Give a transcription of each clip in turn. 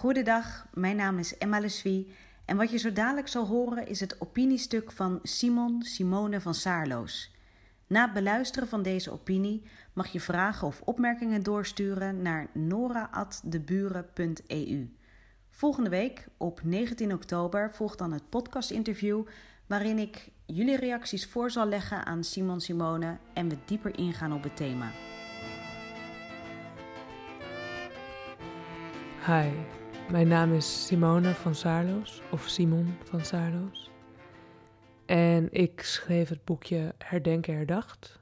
Goedendag, mijn naam is Emma Leswie en wat je zo dadelijk zal horen is het opiniestuk van Simon Simone van Saarloos. Na het beluisteren van deze opinie mag je vragen of opmerkingen doorsturen naar nora.deburen.eu. Volgende week, op 19 oktober, volgt dan het podcastinterview waarin ik jullie reacties voor zal leggen aan Simon Simone en we dieper ingaan op het thema. Hi, mijn naam is Simone van Saarloos, of Simon van Saarloos. En ik schreef het boekje Herdenken Herdacht.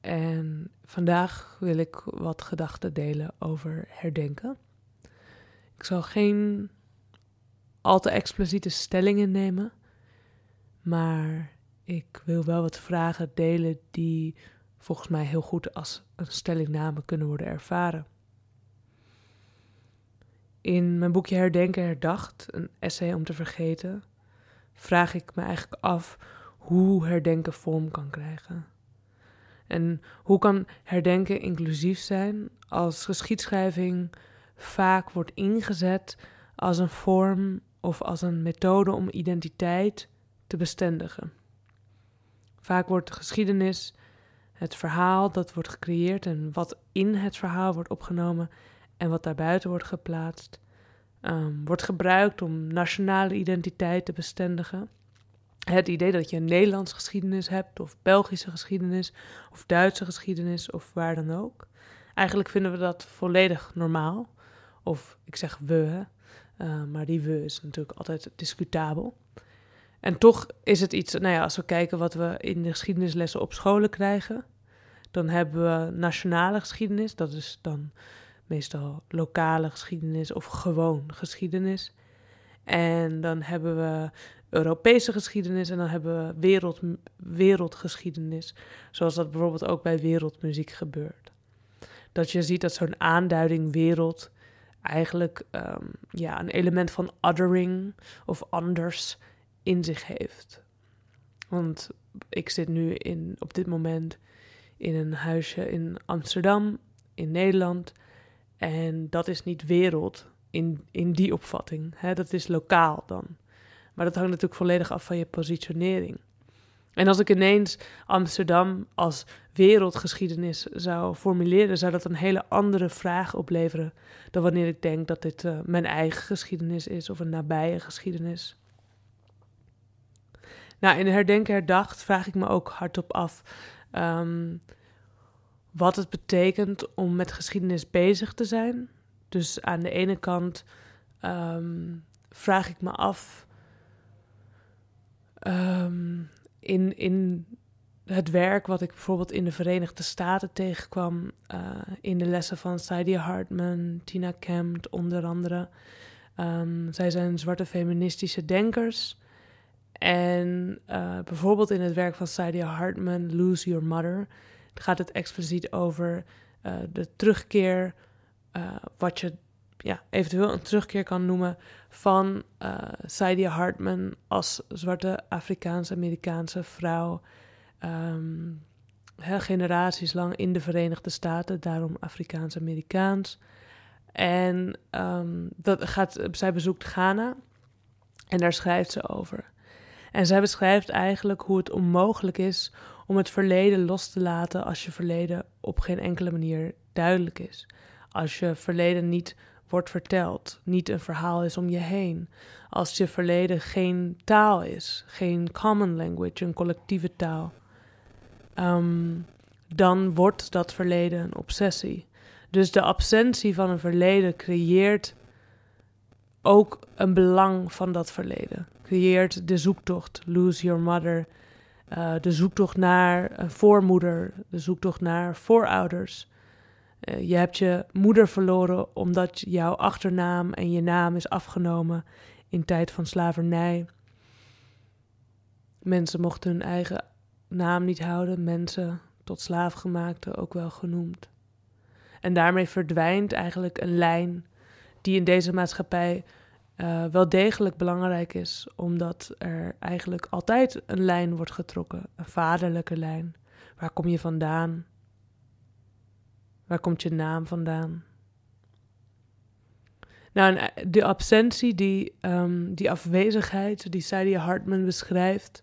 En vandaag wil ik wat gedachten delen over herdenken. Ik zal geen al te expliciete stellingen nemen, maar ik wil wel wat vragen delen die volgens mij heel goed als een stellingname kunnen worden ervaren. In mijn boekje Herdenken Herdacht, een essay om te vergeten, vraag ik me eigenlijk af hoe herdenken vorm kan krijgen. En hoe kan herdenken inclusief zijn als geschiedschrijving vaak wordt ingezet als een vorm of als een methode om identiteit te bestendigen. Vaak wordt geschiedenis, het verhaal dat wordt gecreëerd en wat in het verhaal wordt opgenomen en wat daarbuiten wordt geplaatst, um, wordt gebruikt om nationale identiteit te bestendigen. Het idee dat je een Nederlandse geschiedenis hebt, of Belgische geschiedenis, of Duitse geschiedenis, of waar dan ook. Eigenlijk vinden we dat volledig normaal. Of ik zeg we, uh, maar die we is natuurlijk altijd discutabel. En toch is het iets, nou ja, als we kijken wat we in de geschiedenislessen op scholen krijgen, dan hebben we nationale geschiedenis, dat is dan meestal lokale geschiedenis of gewoon geschiedenis. En dan hebben we Europese geschiedenis en dan hebben we wereld, wereldgeschiedenis, zoals dat bijvoorbeeld ook bij wereldmuziek gebeurt. Dat je ziet dat zo'n aanduiding wereld eigenlijk um, ja, een element van othering of anders in zich heeft. Want ik zit nu in, op dit moment in een huisje in Amsterdam, in Nederland. En dat is niet wereld in, in die opvatting. Hè? Dat is lokaal dan. Maar dat hangt natuurlijk volledig af van je positionering. En als ik ineens Amsterdam als wereldgeschiedenis zou formuleren, zou dat een hele andere vraag opleveren dan wanneer ik denk dat dit uh, mijn eigen geschiedenis is of een nabije geschiedenis. Nou, in Herdenken Herdacht vraag ik me ook hardop af um, wat het betekent om met geschiedenis bezig te zijn. Dus aan de ene kant um, vraag ik me af um, in, in het werk wat ik bijvoorbeeld in de Verenigde Staten tegenkwam, uh, in de lessen van Saidia Hartman, Tina Kempt onder andere. Um, zij zijn zwarte feministische denkers. En uh, bijvoorbeeld in het werk van Saidia Hartman, Lose Your Mother, gaat het expliciet over uh, de terugkeer, wat je ja, eventueel een terugkeer kan noemen van uh, Saidia Hartman als zwarte Afrikaans-Amerikaanse vrouw. Um, generaties lang in de Verenigde Staten, daarom Afrikaans-Amerikaans. En um, dat gaat, zij bezoekt Ghana en daar schrijft ze over. En zij beschrijft eigenlijk hoe het onmogelijk is om het verleden los te laten als je verleden op geen enkele manier duidelijk is. Als je verleden niet wordt verteld, niet een verhaal is om je heen. Als je verleden geen taal is, geen common language, een collectieve taal, um, dan wordt dat verleden een obsessie. Dus de absentie van een verleden creëert ook een belang van dat verleden. Creëert de zoektocht, lose your mother, uh, de zoektocht naar een voormoeder, de zoektocht naar voorouders. Uh, je hebt je moeder verloren omdat jouw achternaam en je naam is afgenomen in tijd van slavernij. Mensen mochten hun eigen naam niet houden, mensen tot slaafgemaakte ook wel genoemd. En daarmee verdwijnt eigenlijk een lijn die in deze maatschappij uh, wel degelijk belangrijk is, omdat er eigenlijk altijd een lijn wordt getrokken, een vaderlijke lijn. Waar kom je vandaan? Waar komt je naam vandaan? Nou, de absentie, die, um, die afwezigheid, die Sadie Hartman beschrijft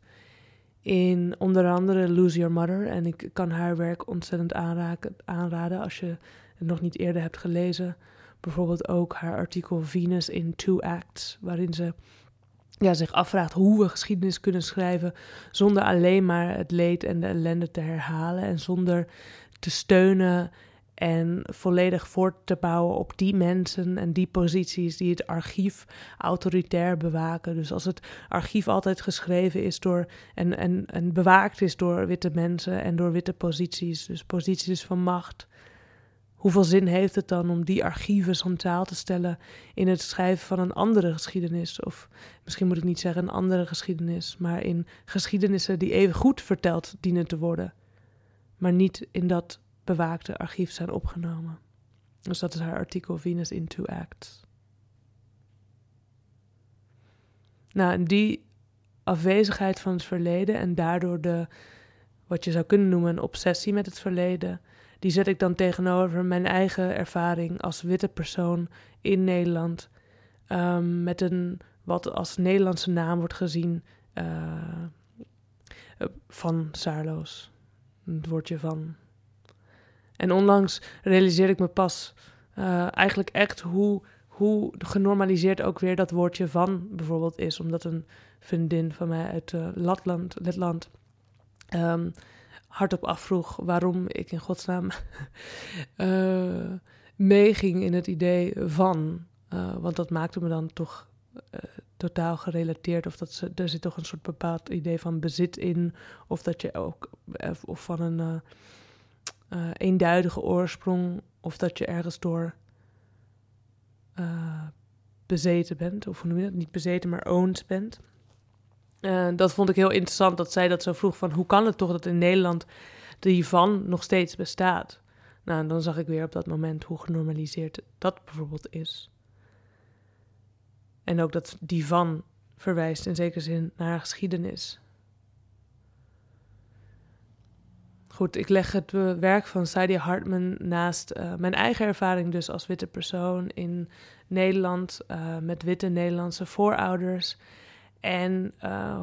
in onder andere Lose Your Mother. En ik kan haar werk ontzettend aanraken, aanraden als je het nog niet eerder hebt gelezen. Bijvoorbeeld ook haar artikel Venus in Two Acts, waarin ze ja, zich afvraagt hoe we geschiedenis kunnen schrijven zonder alleen maar het leed en de ellende te herhalen en zonder te steunen en volledig voort te bouwen op die mensen en die posities die het archief autoritair bewaken. Dus als het archief altijd geschreven is door en, en, en bewaakt is door witte mensen en door witte posities, dus posities van macht. Hoeveel zin heeft het dan om die archieven centraal te stellen in het schrijven van een andere geschiedenis? Of misschien moet ik niet zeggen een andere geschiedenis, maar in geschiedenissen die even goed verteld dienen te worden, maar niet in dat bewaakte archief zijn opgenomen. Dus dat is haar artikel Venus in Two Acts. Nou, die afwezigheid van het verleden en daardoor de, wat je zou kunnen noemen, een obsessie met het verleden, die zet ik dan tegenover mijn eigen ervaring als witte persoon in Nederland. Um, met een wat als Nederlandse naam wordt gezien uh, van Saarloos. Het woordje van en onlangs realiseerde ik me pas uh, eigenlijk echt hoe, hoe genormaliseerd ook weer dat woordje van bijvoorbeeld is. Omdat een vriendin van mij uit uh, Latland, Letland um, hardop afvroeg waarom ik in godsnaam uh, meeging in het idee van. want dat maakte me dan toch totaal gerelateerd. Of dat ze, er zit toch een soort bepaald idee van bezit in. Of dat je ook, of van een eenduidige oorsprong of dat je ergens door bezeten bent, of hoe noem je dat? Niet bezeten, maar owned bent. Uh, dat vond ik heel interessant dat zij dat zo vroeg van hoe kan het toch dat in Nederland die van nog steeds bestaat? Nou, dan zag ik weer op dat moment hoe genormaliseerd dat bijvoorbeeld is. En ook dat die van verwijst in zekere zin naar geschiedenis. Goed, ik leg het eh, werk van Sadie Hartman naast uh, mijn eigen ervaring dus als witte persoon in Nederland uh, met witte Nederlandse voorouders. En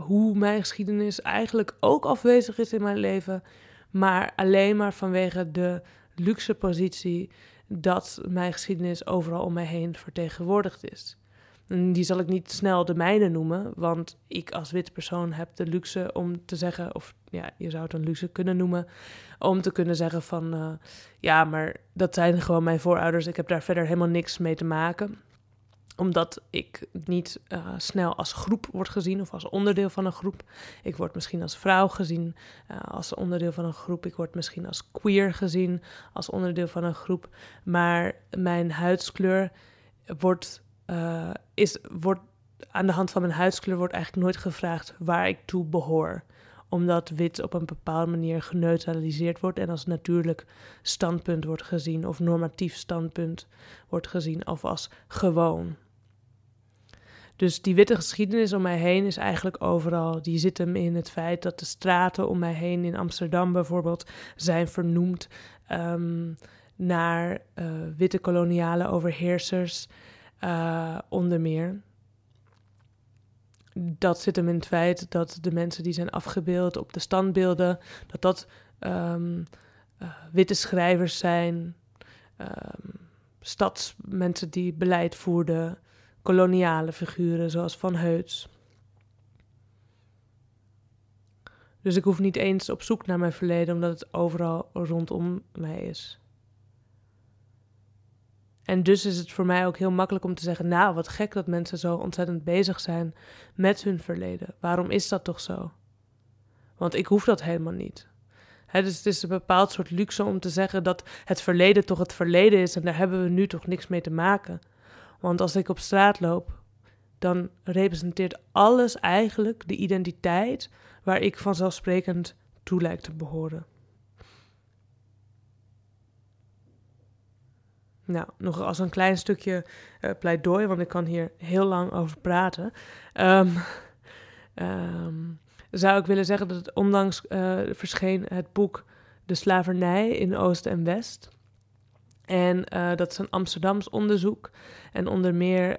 hoe mijn geschiedenis eigenlijk ook afwezig is in mijn leven, maar alleen maar vanwege de luxe positie dat mijn geschiedenis overal om mij heen vertegenwoordigd is. Die zal ik niet snel de mijne noemen, want ik als witte persoon heb de luxe om te zeggen, of ja, je zou het een luxe kunnen noemen, om te kunnen zeggen van, uh, ja, maar dat zijn gewoon mijn voorouders, ik heb daar verder helemaal niks mee te maken omdat ik niet uh, snel als groep word gezien of als onderdeel van een groep. Ik word misschien als vrouw gezien uh, als onderdeel van een groep. Ik word misschien als queer gezien als onderdeel van een groep. Maar mijn huidskleur wordt uh, is, wordt, aan de hand van mijn huidskleur wordt eigenlijk nooit gevraagd waar ik toe behoor. Omdat wit op een bepaalde manier geneutraliseerd wordt en als natuurlijk standpunt wordt gezien, of normatief standpunt wordt gezien, of als gewoon. Dus die witte geschiedenis om mij heen is eigenlijk overal. Die zit hem in het feit dat de straten om mij heen in Amsterdam bijvoorbeeld zijn vernoemd um, naar uh, witte koloniale overheersers uh, onder meer. Dat zit hem in het feit dat de mensen die zijn afgebeeld op de standbeelden, dat dat um, uh, witte schrijvers zijn, um, stadsmensen die beleid voerden, koloniale figuren zoals Van Heuts. Dus ik hoef niet eens op zoek naar mijn verleden, omdat het overal rondom mij is. En dus is het voor mij ook heel makkelijk om te zeggen: Nou, wat gek dat mensen zo ontzettend bezig zijn met hun verleden. Waarom is dat toch zo? Want ik hoef dat helemaal niet. dus het is een bepaald soort luxe om te zeggen dat het verleden toch het verleden is en daar hebben we nu toch niks mee te maken. Want als ik op straat loop, dan representeert alles eigenlijk de identiteit waar ik vanzelfsprekend toe lijkt te behoren. Nou, nog als een klein stukje uh, pleidooi, want ik kan hier heel lang over praten. Um, um, zou ik willen zeggen dat het ondanks uh, verscheen het boek De Slavernij in Oost en West. En dat is een Amsterdams onderzoek. En onder meer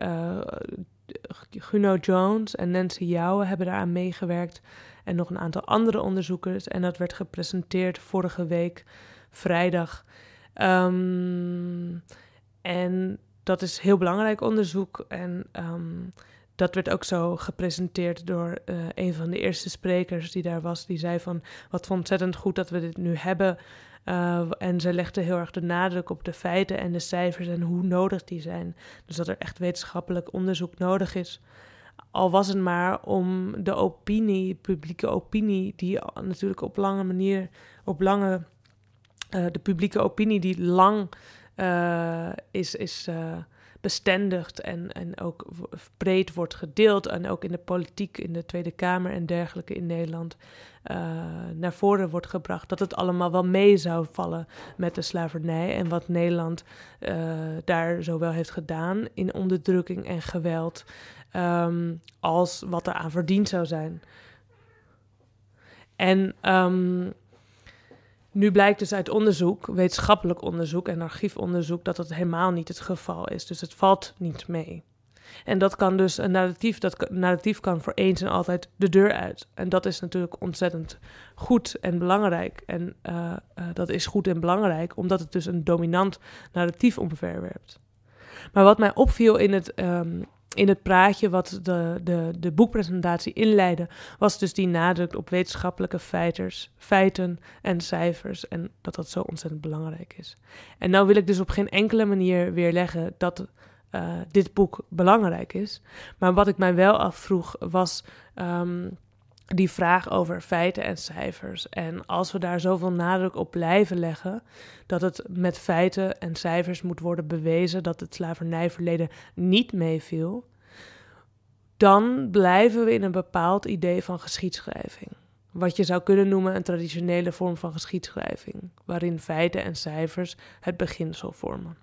Guno Jones en Nancy Jouwe hebben daaraan meegewerkt. En nog een aantal andere onderzoekers. En dat werd gepresenteerd vorige week, vrijdag. Ehm, en dat is heel belangrijk onderzoek. En ehm, dat werd ook zo gepresenteerd door uh, een van de eerste sprekers die daar was. Die zei van, wat ontzettend goed dat we dit nu hebben. Uh, en ze legde heel erg de nadruk op de feiten en de cijfers en hoe nodig die zijn. Dus dat er echt wetenschappelijk onderzoek nodig is. Al was het maar om de opinie, publieke opinie, die natuurlijk op lange manier, op lange, uh, de publieke opinie die lang uh, is, is bestendigd en, en ook breed wordt gedeeld. En ook in de politiek, in de Tweede Kamer en dergelijke in Nederland uh, naar voren wordt gebracht. Dat het allemaal wel mee zou vallen met de slavernij. En wat Nederland uh, daar zowel heeft gedaan in onderdrukking en geweld. Um, als wat er aan verdiend zou zijn. En um, nu blijkt dus uit onderzoek, wetenschappelijk onderzoek en archiefonderzoek, dat dat helemaal niet het geval is. Dus het valt niet mee. En dat kan dus een narratief, dat narratief kan voor eens en altijd de deur uit. En dat is natuurlijk ontzettend goed en belangrijk. En uh, uh, dat is goed en belangrijk, omdat het dus een dominant narratief omverwerpt. Maar wat mij opviel in het um, in het praatje wat de, de, de boekpresentatie inleidde, was dus die nadruk op wetenschappelijke feiters, feiten en cijfers. En dat dat zo ontzettend belangrijk is. En nou wil ik dus op geen enkele manier weerleggen dat uh, dit boek belangrijk is. Maar wat ik mij wel afvroeg was. Um, die vraag over feiten en cijfers. En als we daar zoveel nadruk op blijven leggen, dat het met feiten en cijfers moet worden bewezen dat het slavernijverleden niet meeviel, dan blijven we in een bepaald idee van geschiedschrijving. Wat je zou kunnen noemen een traditionele vorm van geschiedschrijving, waarin feiten en cijfers het beginsel vormen.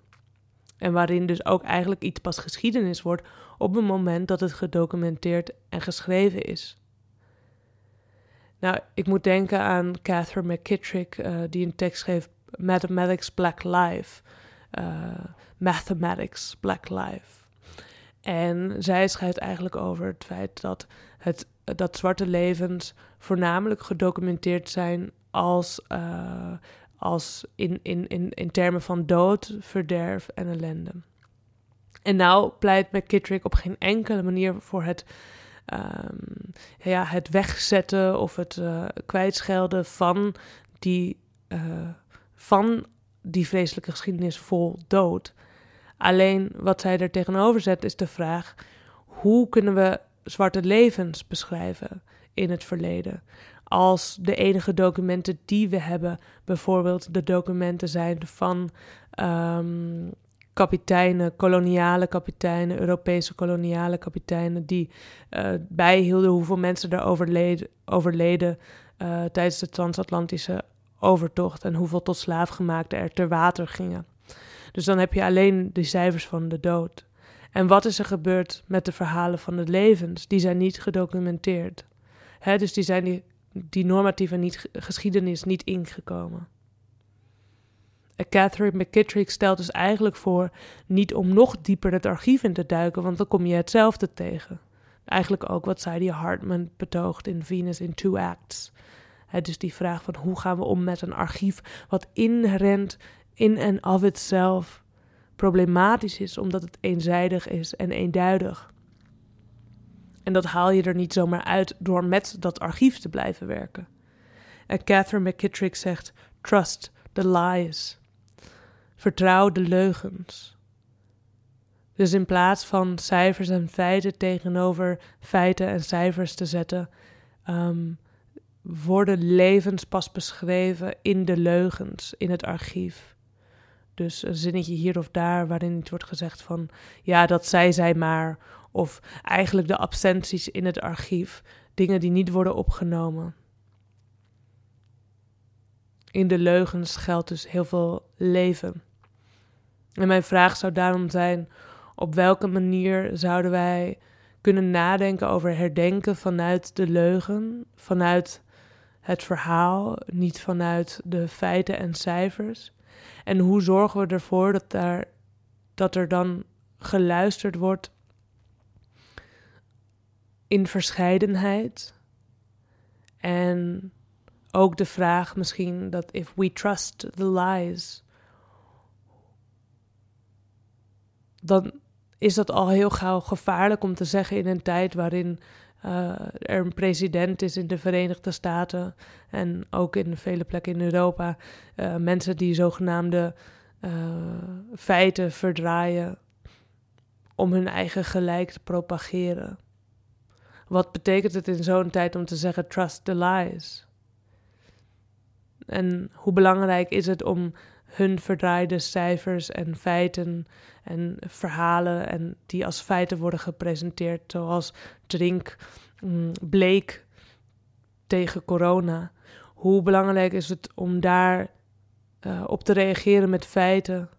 En waarin dus ook eigenlijk iets pas geschiedenis wordt op het moment dat het gedocumenteerd en geschreven is. Nou, ik moet denken aan Catherine McKittrick, uh, die een tekst schreef: Mathematics Black Life. Uh, Mathematics Black Life. En zij schrijft eigenlijk over het feit dat, het, dat zwarte levens voornamelijk gedocumenteerd zijn als, uh, als in, in, in, in termen van dood, verderf en ellende. En nou pleit McKittrick op geen enkele manier voor het um, ja, het wegzetten of het uh, kwijtschelden van die, uh, van die vreselijke geschiedenis vol dood. Alleen wat zij er tegenover zet is de vraag: hoe kunnen we zwarte levens beschrijven in het verleden? Als de enige documenten die we hebben, bijvoorbeeld de documenten zijn van um, kapiteinen, koloniale kapiteinen, Europese koloniale kapiteinen, die uh, bijhielden hoeveel mensen er overleden, overleden uh, tijdens de transatlantische overtocht en hoeveel tot slaafgemaakten er ter water gingen. Dus dan heb je alleen de cijfers van de dood. En wat is er gebeurd met de verhalen van de levens? Die zijn niet gedocumenteerd. Hè, dus die zijn die, die normatieve niet, geschiedenis niet ingekomen. Catherine McKittrick stelt dus eigenlijk voor niet om nog dieper het archief in te duiken, want dan kom je hetzelfde tegen. Eigenlijk ook wat Sadie Hartman betoogt in Venus in Two Acts. He, dus die vraag van hoe gaan we om met een archief wat inherent in en of itself problematisch is, omdat het eenzijdig is en eenduidig. En dat haal je er niet zomaar uit door met dat archief te blijven werken. En Catherine McKittrick zegt: Trust the lies. Vertrouw de leugens. Dus in plaats van cijfers en feiten tegenover feiten en cijfers te zetten, um, worden levens pas beschreven in de leugens, in het archief. Dus een zinnetje hier of daar waarin het wordt gezegd van ja, dat zei zij maar. Of eigenlijk de absenties in het archief, dingen die niet worden opgenomen in de leugens geldt dus heel veel leven. En mijn vraag zou daarom zijn: op welke manier zouden wij kunnen nadenken over herdenken vanuit de leugen, vanuit het verhaal, niet vanuit de feiten en cijfers? En hoe zorgen we ervoor dat, daar, dat er dan geluisterd wordt in verscheidenheid? En ook de vraag misschien dat if we trust the lies, dan is dat al heel gauw gevaarlijk om te zeggen in een tijd waarin uh, er een president is in de Verenigde Staten en ook in vele plekken in Europa. Uh, mensen die zogenaamde uh, feiten verdraaien om hun eigen gelijk te propageren. Wat betekent het in zo'n tijd om te zeggen trust the lies? En hoe belangrijk is het om hun verdraaide cijfers en feiten en verhalen en die als feiten worden gepresenteerd, zoals drink mm, bleek tegen corona. Hoe belangrijk is het om daar uh, op te reageren met feiten,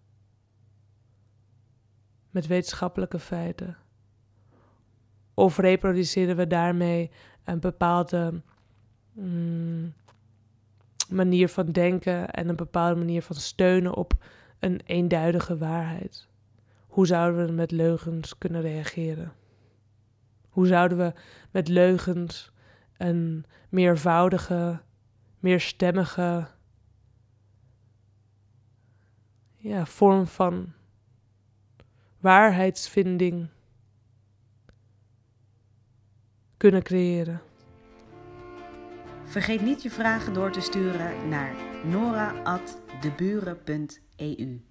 met wetenschappelijke feiten? Of reproduceren we daarmee een bepaalde mm, manier van denken en een bepaalde manier van steunen op een eenduidige waarheid? Hoe zouden we met leugens kunnen reageren? Hoe zouden we met leugens een meervoudige, meerstemmige ja, vorm van waarheidsvinding kunnen creëren? Vergeet niet je vragen door te sturen naar nora.deburen.eu.